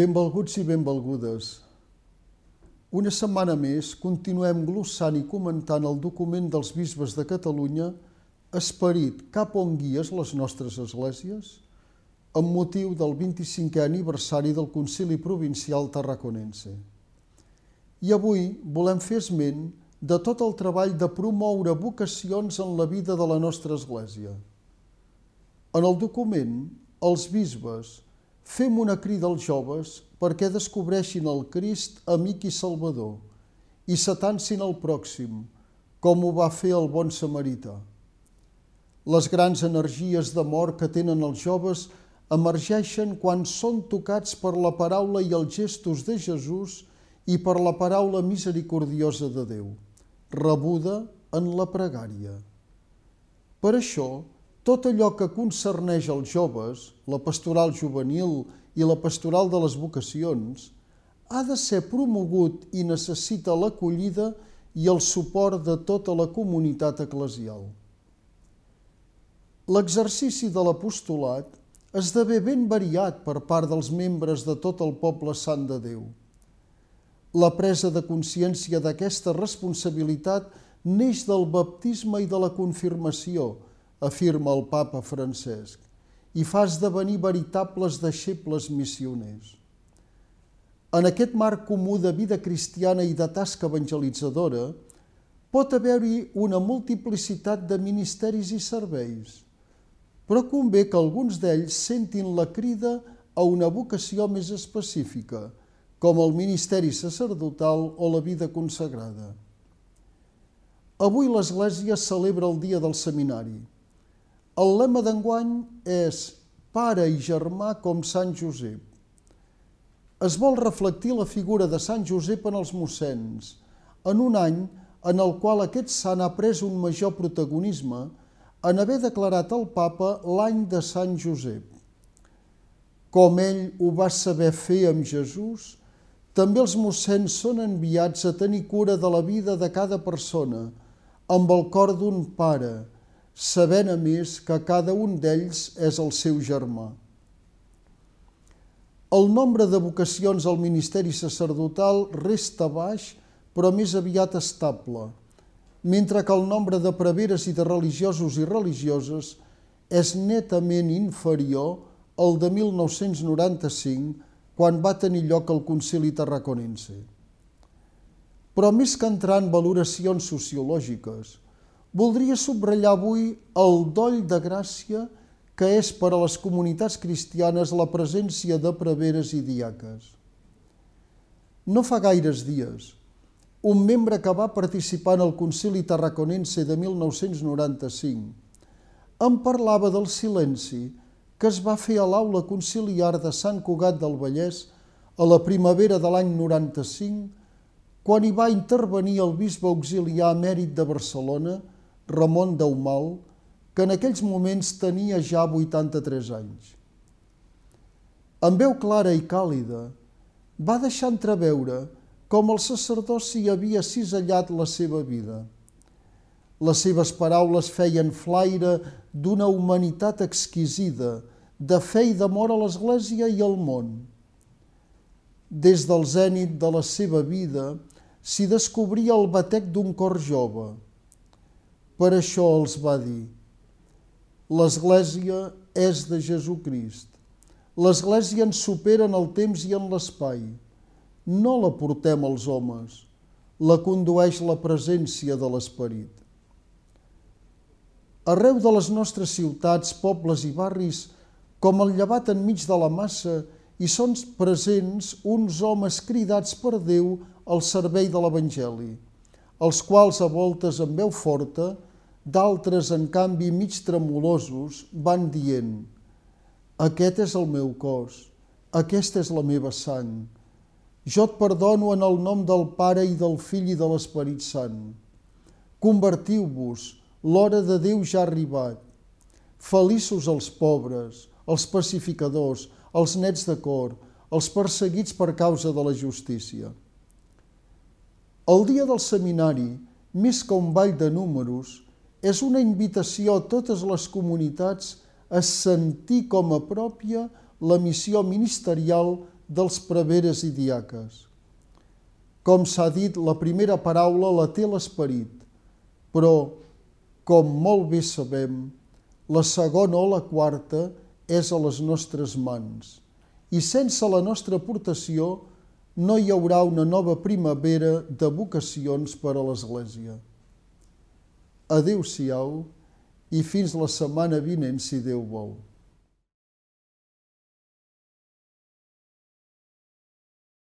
Benvolguts i benvolgudes. Una setmana més continuem glossant i comentant el document dels bisbes de Catalunya Esperit cap on guies les nostres esglésies amb motiu del 25è aniversari del Concili Provincial Tarraconense. I avui volem fer esment de tot el treball de promoure vocacions en la vida de la nostra església. En el document, els bisbes, Fem una crida als joves perquè descobreixin el Crist amic i salvador i s'atancin al pròxim, com ho va fer el bon samarita. Les grans energies d'amor que tenen els joves emergeixen quan són tocats per la paraula i els gestos de Jesús i per la paraula misericordiosa de Déu, rebuda en la pregària. Per això, tot allò que concerneix els joves, la pastoral juvenil i la pastoral de les vocacions, ha de ser promogut i necessita l'acollida i el suport de tota la comunitat eclesial. L'exercici de l'apostolat esdevé ben variat per part dels membres de tot el poble sant de Déu. La presa de consciència d'aquesta responsabilitat neix del baptisme i de la confirmació, afirma el papa Francesc, i fa esdevenir veritables deixebles missioners. En aquest marc comú de vida cristiana i de tasca evangelitzadora, pot haver-hi una multiplicitat de ministeris i serveis, però convé que alguns d'ells sentin la crida a una vocació més específica, com el ministeri sacerdotal o la vida consagrada. Avui l'Església celebra el dia del seminari, el lema d'enguany és Pare i germà com Sant Josep. Es vol reflectir la figura de Sant Josep en els mossens, en un any en el qual aquest sant ha pres un major protagonisme en haver declarat al papa l'any de Sant Josep. Com ell ho va saber fer amb Jesús, també els mossens són enviats a tenir cura de la vida de cada persona, amb el cor d'un pare, sabent a més que cada un d'ells és el seu germà. El nombre de vocacions al ministeri sacerdotal resta baix, però més aviat estable, mentre que el nombre de preveres i de religiosos i religioses és netament inferior al de 1995, quan va tenir lloc el Concili Tarraconense. Però més que entrar en valoracions sociològiques, voldria subratllar avui el doll de gràcia que és per a les comunitats cristianes la presència de preveres i diaques. No fa gaires dies, un membre que va participar en el Concili Tarraconense de 1995 em parlava del silenci que es va fer a l'aula conciliar de Sant Cugat del Vallès a la primavera de l'any 95, quan hi va intervenir el bisbe auxiliar emèrit de Barcelona, Ramon Daumal, que en aquells moments tenia ja 83 anys. Amb veu clara i càlida, va deixar entreveure com el sacerdoci havia cisellat la seva vida. Les seves paraules feien flaire d'una humanitat exquisida, de fe i d'amor a l'Església i al món. Des del zènit de la seva vida s'hi descobria el batec d'un cor jove, per això els va dir, l'Església és de Jesucrist. L'Església ens supera en el temps i en l'espai. No la portem als homes, la condueix la presència de l'Esperit. Arreu de les nostres ciutats, pobles i barris, com el llevat enmig de la massa, hi són presents uns homes cridats per Déu al servei de l'Evangeli, els quals a voltes amb veu forta D'altres, en canvi, mig tremolosos, van dient Aquest és el meu cos, aquesta és la meva sang. Jo et perdono en el nom del Pare i del Fill i de l'Esperit Sant. Convertiu-vos, l'hora de Déu ja ha arribat. Feliços els pobres, els pacificadors, els nets de cor, els perseguits per causa de la justícia. El dia del seminari, més que un ball de números, és una invitació a totes les comunitats a sentir com a pròpia la missió ministerial dels preveres i diaques. Com s'ha dit, la primera paraula la té l'esperit, però, com molt bé sabem, la segona o la quarta és a les nostres mans. I sense la nostra aportació no hi haurà una nova primavera de vocacions per a l'Església. Adéu-siau i fins la setmana vinent, si Déu vol.